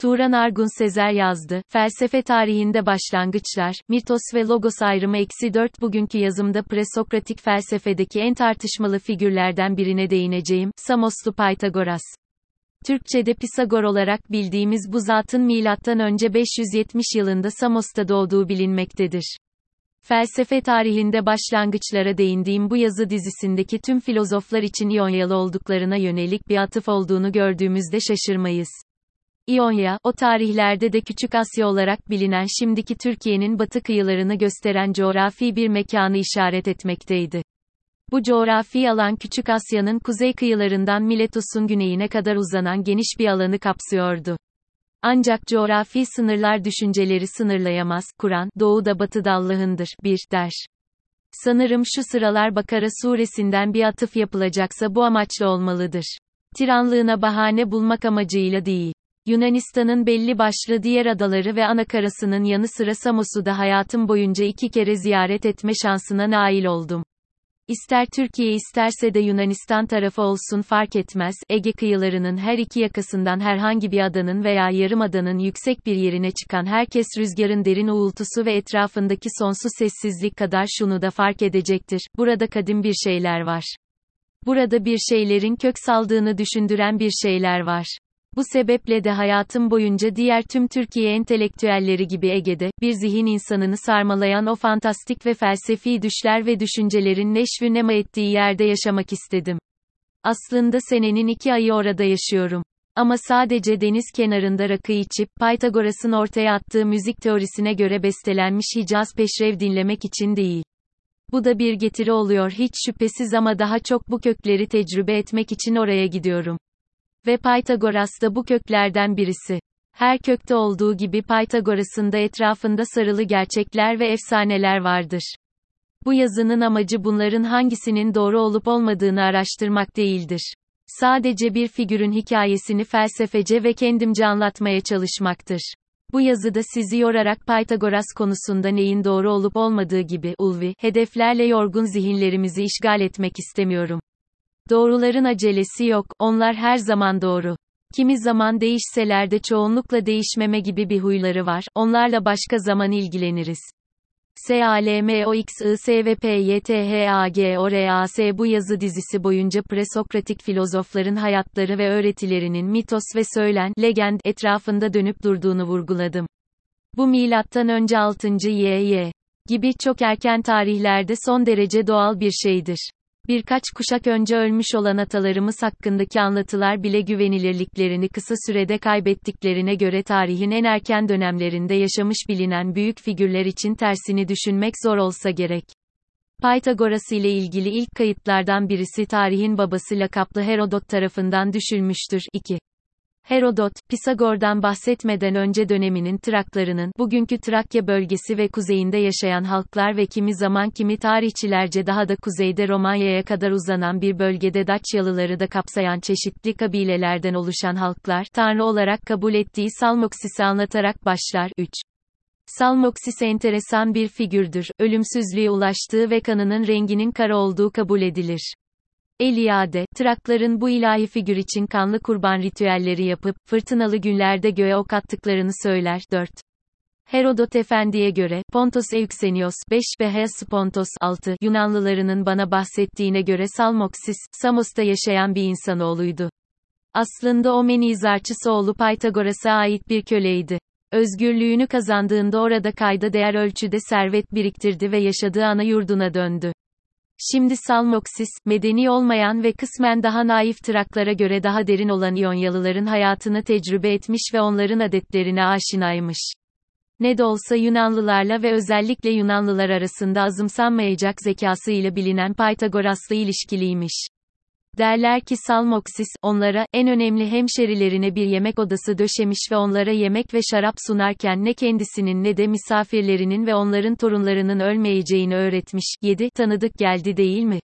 Turan Argun Sezer yazdı. Felsefe tarihinde başlangıçlar, mitos ve logos ayrımı eksi 4 bugünkü yazımda presokratik felsefedeki en tartışmalı figürlerden birine değineceğim, Samoslu Pythagoras. Türkçe'de Pisagor olarak bildiğimiz bu zatın önce 570 yılında Samos'ta doğduğu bilinmektedir. Felsefe tarihinde başlangıçlara değindiğim bu yazı dizisindeki tüm filozoflar için İonyalı olduklarına yönelik bir atıf olduğunu gördüğümüzde şaşırmayız. İonya, o tarihlerde de Küçük Asya olarak bilinen şimdiki Türkiye'nin batı kıyılarını gösteren coğrafi bir mekanı işaret etmekteydi. Bu coğrafi alan Küçük Asya'nın kuzey kıyılarından Miletus'un güneyine kadar uzanan geniş bir alanı kapsıyordu. Ancak coğrafi sınırlar düşünceleri sınırlayamaz. Kur'an, doğuda batıda Allah'ındır, bir, der. Sanırım şu sıralar Bakara suresinden bir atıf yapılacaksa bu amaçla olmalıdır. Tiranlığına bahane bulmak amacıyla değil. Yunanistan'ın belli başlı diğer adaları ve anakarasının yanı sıra Samos'u da hayatım boyunca iki kere ziyaret etme şansına nail oldum. İster Türkiye isterse de Yunanistan tarafı olsun fark etmez, Ege kıyılarının her iki yakasından herhangi bir adanın veya yarımadanın yüksek bir yerine çıkan herkes rüzgarın derin uğultusu ve etrafındaki sonsuz sessizlik kadar şunu da fark edecektir, burada kadim bir şeyler var. Burada bir şeylerin kök saldığını düşündüren bir şeyler var. Bu sebeple de hayatım boyunca diğer tüm Türkiye entelektüelleri gibi Ege'de, bir zihin insanını sarmalayan o fantastik ve felsefi düşler ve düşüncelerin neşvü nema ettiği yerde yaşamak istedim. Aslında senenin iki ayı orada yaşıyorum. Ama sadece deniz kenarında rakı içip, Pythagoras'ın ortaya attığı müzik teorisine göre bestelenmiş Hicaz peşrev dinlemek için değil. Bu da bir getiri oluyor hiç şüphesiz ama daha çok bu kökleri tecrübe etmek için oraya gidiyorum. Ve Pythagoras da bu köklerden birisi. Her kökte olduğu gibi Pythagoras'ın da etrafında sarılı gerçekler ve efsaneler vardır. Bu yazının amacı bunların hangisinin doğru olup olmadığını araştırmak değildir. Sadece bir figürün hikayesini felsefece ve kendimce anlatmaya çalışmaktır. Bu yazıda sizi yorarak Pythagoras konusunda neyin doğru olup olmadığı gibi ulvi hedeflerle yorgun zihinlerimizi işgal etmek istemiyorum. Doğruların acelesi yok, onlar her zaman doğru. Kimi zaman değişseler de çoğunlukla değişmeme gibi bir huyları var, onlarla başka zaman ilgileniriz. S-A-L-M-O-X-I-S-V-P-Y-T-H-A-G-O-R-A-S bu yazı dizisi boyunca presokratik filozofların hayatları ve öğretilerinin mitos ve söylen, legend etrafında dönüp durduğunu vurguladım. Bu milattan önce 6. Y.Y. gibi çok erken tarihlerde son derece doğal bir şeydir. Birkaç kuşak önce ölmüş olan atalarımız hakkındaki anlatılar bile güvenilirliklerini kısa sürede kaybettiklerine göre tarihin en erken dönemlerinde yaşamış bilinen büyük figürler için tersini düşünmek zor olsa gerek. Pythagoras ile ilgili ilk kayıtlardan birisi tarihin babası lakaplı Herodot tarafından düşülmüştür. 2. Herodot, Pisagor'dan bahsetmeden önce döneminin Traklarının, bugünkü Trakya bölgesi ve kuzeyinde yaşayan halklar ve kimi zaman kimi tarihçilerce daha da kuzeyde Romanya'ya kadar uzanan bir bölgede Daçyalıları da kapsayan çeşitli kabilelerden oluşan halklar, tanrı olarak kabul ettiği Salmoksis'i anlatarak başlar. 3. Salmoksis enteresan bir figürdür, ölümsüzlüğe ulaştığı ve kanının renginin kara olduğu kabul edilir. Eliade, Trakların bu ilahi figür için kanlı kurban ritüelleri yapıp, fırtınalı günlerde göğe ok attıklarını söyler. 4. Herodot Efendi'ye göre, Pontos Euxenios 5 ve Hellespontos 6 Yunanlılarının bana bahsettiğine göre Salmoksis, Samos'ta yaşayan bir insanoğluydu. Aslında o menizarçısı oğlu Pythagoras'a ait bir köleydi. Özgürlüğünü kazandığında orada kayda değer ölçüde servet biriktirdi ve yaşadığı ana yurduna döndü. Şimdi Salmoksis, medeni olmayan ve kısmen daha naif Traklara göre daha derin olan İonyalıların hayatını tecrübe etmiş ve onların adetlerine aşinaymış. Ne de olsa Yunanlılarla ve özellikle Yunanlılar arasında azımsanmayacak zekasıyla bilinen Pythagoras'la ilişkiliymiş. Derler ki Salmoksis, onlara, en önemli hemşerilerine bir yemek odası döşemiş ve onlara yemek ve şarap sunarken ne kendisinin ne de misafirlerinin ve onların torunlarının ölmeyeceğini öğretmiş. 7. Tanıdık geldi değil mi?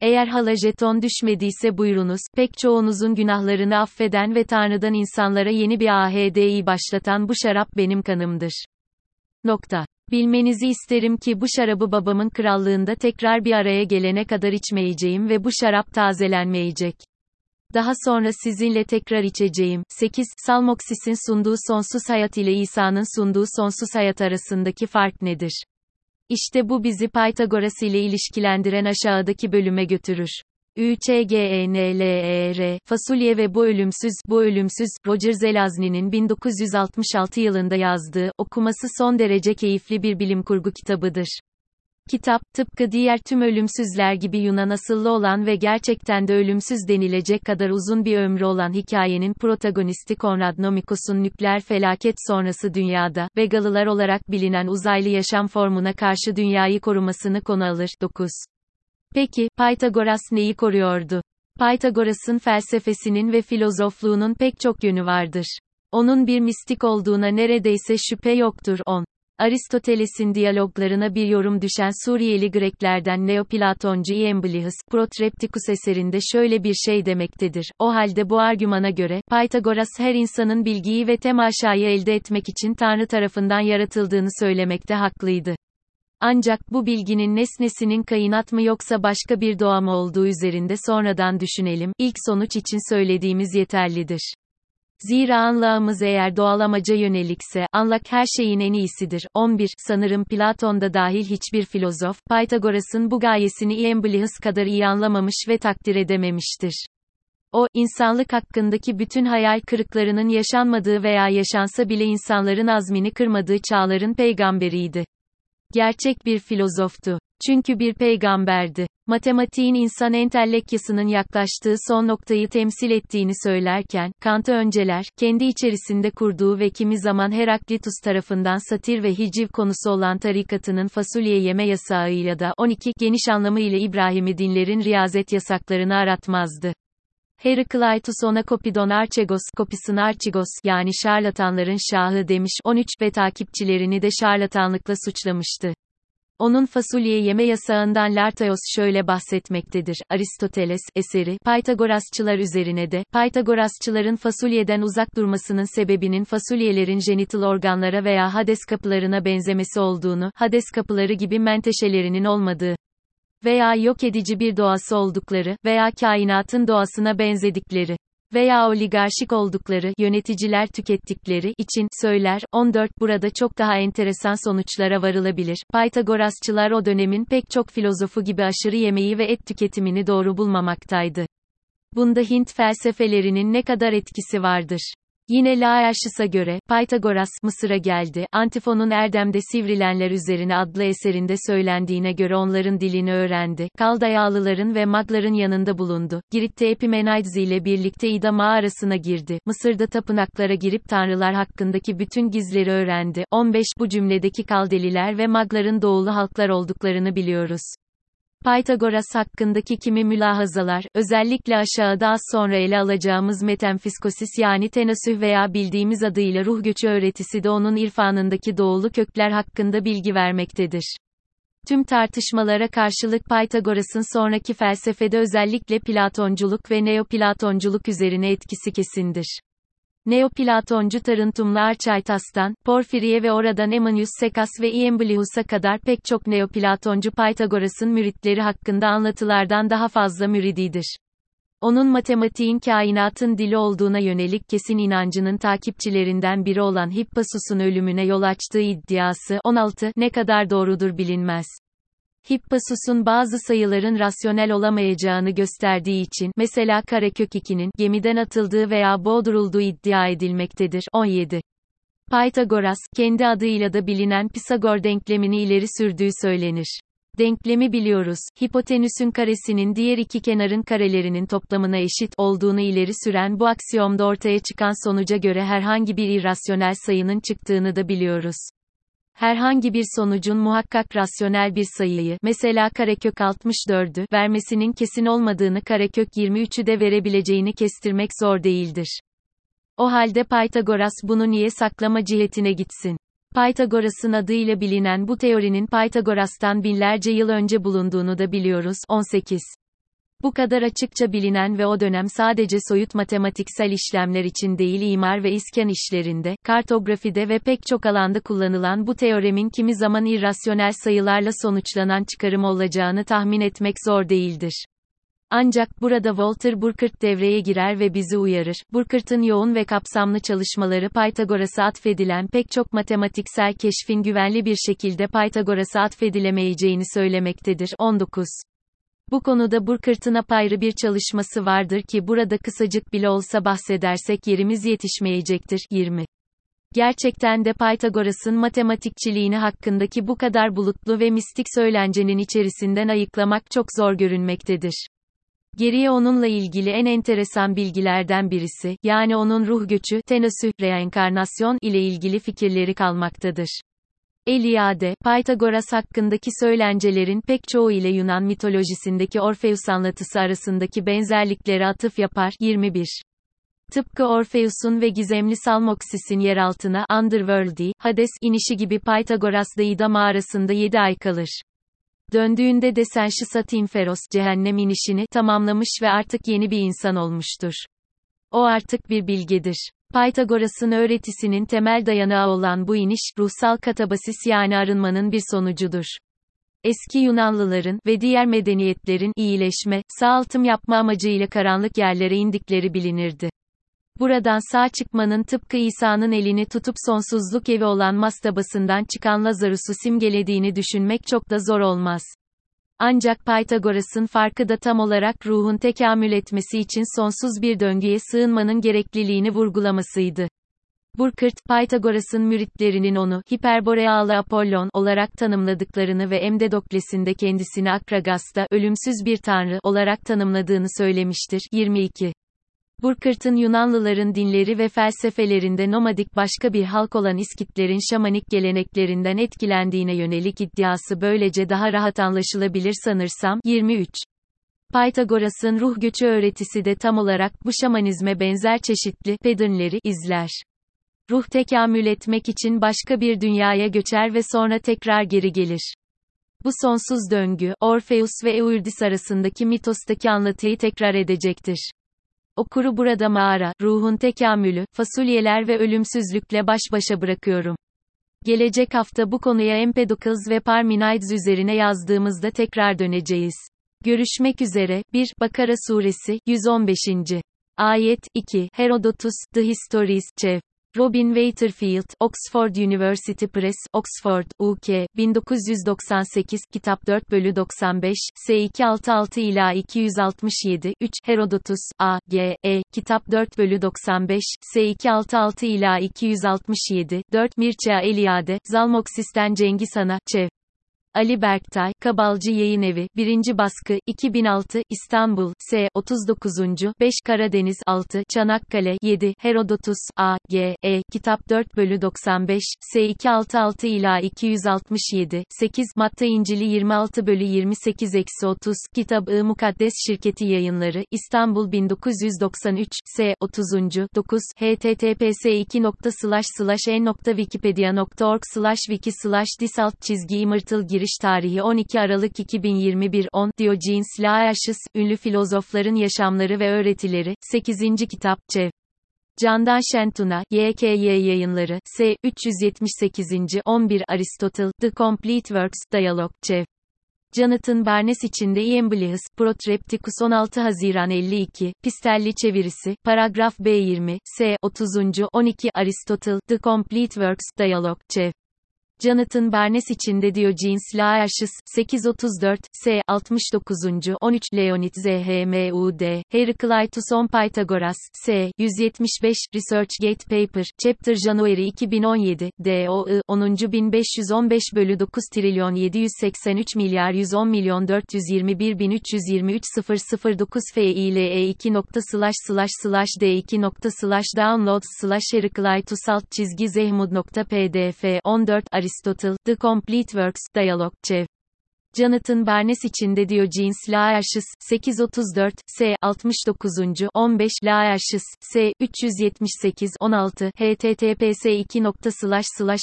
Eğer hala jeton düşmediyse buyurunuz, pek çoğunuzun günahlarını affeden ve Tanrı'dan insanlara yeni bir AHD'yi başlatan bu şarap benim kanımdır. Nokta. Bilmenizi isterim ki bu şarabı babamın krallığında tekrar bir araya gelene kadar içmeyeceğim ve bu şarap tazelenmeyecek. Daha sonra sizinle tekrar içeceğim. 8. Salmoksis'in sunduğu sonsuz hayat ile İsa'nın sunduğu sonsuz hayat arasındaki fark nedir? İşte bu bizi Pythagoras ile ilişkilendiren aşağıdaki bölüme götürür. ÜÇGENLER, fasulye ve bu ölümsüz, bu ölümsüz, Roger Zelazny'nin 1966 yılında yazdığı, okuması son derece keyifli bir bilim kurgu kitabıdır. Kitap, tıpkı diğer tüm ölümsüzler gibi Yunan asıllı olan ve gerçekten de ölümsüz denilecek kadar uzun bir ömrü olan hikayenin protagonisti Konrad Nomikos'un nükleer felaket sonrası dünyada, Vegalılar olarak bilinen uzaylı yaşam formuna karşı dünyayı korumasını konu alır. 9. Peki, Pythagoras neyi koruyordu? Pythagoras'ın felsefesinin ve filozofluğunun pek çok yönü vardır. Onun bir mistik olduğuna neredeyse şüphe yoktur. 10. Aristoteles'in diyaloglarına bir yorum düşen Suriyeli Greklerden Neoplatoncu Iamblichus, Protrepticus eserinde şöyle bir şey demektedir. O halde bu argümana göre, Pythagoras her insanın bilgiyi ve temaşayı elde etmek için Tanrı tarafından yaratıldığını söylemekte haklıydı. Ancak bu bilginin nesnesinin kainat mı yoksa başka bir doğa mı olduğu üzerinde sonradan düşünelim, ilk sonuç için söylediğimiz yeterlidir. Zira anlağımız eğer doğal amaca yönelikse, anlak her şeyin en iyisidir. 11. Sanırım Platon'da dahil hiçbir filozof, Pythagoras'ın bu gayesini Iamblichus kadar iyi anlamamış ve takdir edememiştir. O, insanlık hakkındaki bütün hayal kırıklarının yaşanmadığı veya yaşansa bile insanların azmini kırmadığı çağların peygamberiydi. Gerçek bir filozoftu. Çünkü bir peygamberdi. Matematiğin insan entelekyasının yaklaştığı son noktayı temsil ettiğini söylerken, Kant'ı önceler, kendi içerisinde kurduğu ve kimi zaman Heraklitus tarafından satir ve hiciv konusu olan tarikatının fasulye yeme yasağıyla da 12 geniş anlamıyla İbrahimi dinlerin riyazet yasaklarını aratmazdı. Herakleitos ona Kopidon Archegos, Kopisin Archigos yani şarlatanların şahı demiş 13 ve takipçilerini de şarlatanlıkla suçlamıştı. Onun fasulye yeme yasağından Lartaios şöyle bahsetmektedir. Aristoteles, eseri, Pythagorasçılar üzerine de, Pythagorasçıların fasulyeden uzak durmasının sebebinin fasulyelerin genital organlara veya Hades kapılarına benzemesi olduğunu, Hades kapıları gibi menteşelerinin olmadığı, veya yok edici bir doğası oldukları, veya kainatın doğasına benzedikleri veya oligarşik oldukları, yöneticiler tükettikleri için, söyler, 14, burada çok daha enteresan sonuçlara varılabilir. Pythagorasçılar o dönemin pek çok filozofu gibi aşırı yemeği ve et tüketimini doğru bulmamaktaydı. Bunda Hint felsefelerinin ne kadar etkisi vardır. Yine Laerşis'e göre, Pythagoras, Mısır'a geldi, Antifon'un Erdem'de Sivrilenler üzerine adlı eserinde söylendiğine göre onların dilini öğrendi, Kaldayalıların ve Magların yanında bulundu, Girit'te Epimenaides ile birlikte İda mağarasına girdi, Mısır'da tapınaklara girip tanrılar hakkındaki bütün gizleri öğrendi, 15 Bu cümledeki Kaldeliler ve Magların doğulu halklar olduklarını biliyoruz. Pythagoras hakkındaki kimi mülahazalar, özellikle aşağıda az sonra ele alacağımız metemfiskosis yani tenasüh veya bildiğimiz adıyla ruh göçü öğretisi de onun irfanındaki doğulu kökler hakkında bilgi vermektedir. Tüm tartışmalara karşılık Pythagoras'ın sonraki felsefede özellikle Platonculuk ve Neoplatonculuk üzerine etkisi kesindir. Neoplatoncu Tarıntumlu Arçaytas'tan, Porfiriye ve oradan Emanius Sekas ve Iamblichus'a kadar pek çok Neoplatoncu Pythagoras'ın müritleri hakkında anlatılardan daha fazla mürididir. Onun matematiğin kainatın dili olduğuna yönelik kesin inancının takipçilerinden biri olan Hippasus'un ölümüne yol açtığı iddiası 16 ne kadar doğrudur bilinmez. Hippasus'un bazı sayıların rasyonel olamayacağını gösterdiği için, mesela karekök 2'nin, gemiden atıldığı veya boğdurulduğu iddia edilmektedir. 17. Pythagoras, kendi adıyla da bilinen Pisagor denklemini ileri sürdüğü söylenir. Denklemi biliyoruz. Hipotenüsün karesinin diğer iki kenarın karelerinin toplamına eşit olduğunu ileri süren bu aksiyomda ortaya çıkan sonuca göre herhangi bir irrasyonel sayının çıktığını da biliyoruz herhangi bir sonucun muhakkak rasyonel bir sayıyı, mesela karekök 64'ü, vermesinin kesin olmadığını karekök 23'ü de verebileceğini kestirmek zor değildir. O halde Pythagoras bunu niye saklama cihetine gitsin? Pythagoras'ın adıyla bilinen bu teorinin Pythagoras'tan binlerce yıl önce bulunduğunu da biliyoruz. 18. Bu kadar açıkça bilinen ve o dönem sadece soyut matematiksel işlemler için değil imar ve iskan işlerinde, kartografide ve pek çok alanda kullanılan bu teoremin kimi zaman irrasyonel sayılarla sonuçlanan çıkarım olacağını tahmin etmek zor değildir. Ancak burada Walter Burkert devreye girer ve bizi uyarır. Burkert'ın yoğun ve kapsamlı çalışmaları Pythagoras'a atfedilen pek çok matematiksel keşfin güvenli bir şekilde Pythagoras'a atfedilemeyeceğini söylemektedir. 19. Bu konuda Burkert'ın apayrı bir çalışması vardır ki burada kısacık bile olsa bahsedersek yerimiz yetişmeyecektir. 20. Gerçekten de Pythagoras'ın matematikçiliğini hakkındaki bu kadar bulutlu ve mistik söylencenin içerisinden ayıklamak çok zor görünmektedir. Geriye onunla ilgili en enteresan bilgilerden birisi, yani onun ruh göçü, tenosü, reenkarnasyon ile ilgili fikirleri kalmaktadır. Eliade, Pythagoras hakkındaki söylencelerin pek çoğu ile Yunan mitolojisindeki Orpheus anlatısı arasındaki benzerliklere atıf yapar. 21. Tıpkı Orpheus'un ve gizemli Salmoxis'in yeraltına, Underworld'i, Hades, inişi gibi Pythagoras da İda mağarasında 7 ay kalır. Döndüğünde de Senşisat Inferos, cehennem inişini, tamamlamış ve artık yeni bir insan olmuştur. O artık bir bilgedir. Pythagoras'ın öğretisinin temel dayanağı olan bu iniş, ruhsal katabasis yani arınmanın bir sonucudur. Eski Yunanlıların ve diğer medeniyetlerin iyileşme, sağaltım yapma amacıyla karanlık yerlere indikleri bilinirdi. Buradan sağ çıkmanın tıpkı İsa'nın elini tutup sonsuzluk evi olan mastabasından çıkan Lazarus'u simgelediğini düşünmek çok da zor olmaz. Ancak Pythagoras'ın farkı da tam olarak ruhun tekamül etmesi için sonsuz bir döngüye sığınmanın gerekliliğini vurgulamasıydı. Burkert, Pythagoras'ın müritlerinin onu, Hiperborealı Apollon olarak tanımladıklarını ve Emdedokles'in de kendisini Akragas'ta, ölümsüz bir tanrı olarak tanımladığını söylemiştir. 22. Burkert'ın Yunanlıların dinleri ve felsefelerinde nomadik başka bir halk olan İskitlerin şamanik geleneklerinden etkilendiğine yönelik iddiası böylece daha rahat anlaşılabilir sanırsam. 23. Pythagoras'ın ruh göçü öğretisi de tam olarak bu şamanizme benzer çeşitli pedernleri izler. Ruh tekamül etmek için başka bir dünyaya göçer ve sonra tekrar geri gelir. Bu sonsuz döngü, Orpheus ve Eurydice arasındaki mitostaki anlatıyı tekrar edecektir. Okuru burada mağara, ruhun tekamülü, fasulyeler ve ölümsüzlükle baş başa bırakıyorum. Gelecek hafta bu konuya Empedocles ve Parmenides üzerine yazdığımızda tekrar döneceğiz. Görüşmek üzere. 1. Bakara Suresi, 115. Ayet, 2. Herodotus, The Histories, Çev. Robin Waterfield, Oxford University Press, Oxford, UK, 1998, Kitap 4 bölü 95, S266 ila 267, 3, Herodotus, A, G, E, Kitap 4 bölü 95, S266 ila 267, 4, Mircea Eliade, Zalmoxis'ten Cengiz Han'a, Çev. Ali Berktay, Kabalcı Yayın Evi, 1. Baskı, 2006, İstanbul, S. 39. 5 Karadeniz 6 Çanakkale 7 Herodotus, A, G, E, Kitap 4 bölü 95, S. 266 ila 267, 8 Matta İncili 26 bölü 28 eksi 30, Kitap-ı Mukaddes Şirketi Yayınları, İstanbul 1993, S. 30. 9 https 2 n.wikipedia.org wiki disalt çizgi imırtıl giriş giriş tarihi 12 Aralık 2021 10 Diogenes Laertius, ünlü filozofların yaşamları ve öğretileri, 8. kitap, Cev. Candan Şentuna, YKY yayınları, S. 378. 11 Aristotle, The Complete Works, Dialog, Cev. Jonathan Barnes içinde Ian Bliss, Protrepticus 16 Haziran 52, Pistelli çevirisi, paragraf B20, S. 30. 12 Aristotle, The Complete Works, Dialog, Cev. Jonathan Barnes içinde Diogenes Laertius, 834, S. 69. 13 Leonid ZHMUD, Heraclitus Pythagoras, S. 175, ResearchGate Paper, Chapter January 2017, DOI, 10. 1515 bölü 9 trilyon 783 milyar 110 milyon 421 bin 323 009 FILE 2 nokta slash slash slash D2 nokta slash downloads slash Heraclitus alt çizgi zehmud nokta pdf 14 Aristotle, The Complete Works, Dialog, Çev. Jonathan Barnes içinde Diogenes Laertius, 834, S. 69. 15 Laertius, S. 378 16 https 2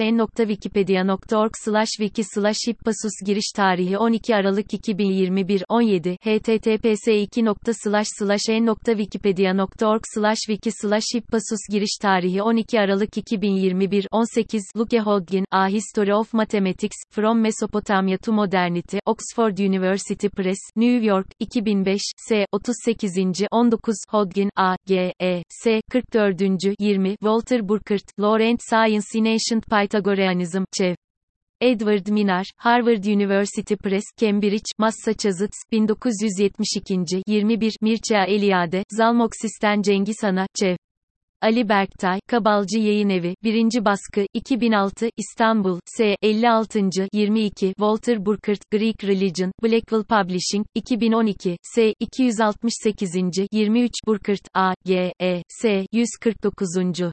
n.wikipedia.org wiki hippasus giriş tarihi 12 Aralık 2021 17 https 2 n.wikipedia.org wiki hippasus giriş tarihi 12 Aralık 2021 18 Luke Hodgkin, A History of Mathematics, From Mesopotamia to Modernity Üniversite, Oxford University Press, New York, 2005, S. 38. 19, Hodgin, A. G. E. S. 44. 20, Walter Burkert, Laurent Science in Ancient Pythagoreanism, Çev. Edward Minar, Harvard University Press, Cambridge, Massachusetts, 1972. 21, Mircea Eliade, Zalmoxis'ten Cengiz Han'a, Çev. Ali Berktay, Kabalcı Yayın Evi, 1. baskı, 2006, İstanbul, S. 56. 22, Walter Burkert, Greek Religion, Blackwell Publishing, 2012, S. 268. 23, Burkert, A. G. E. S. 149.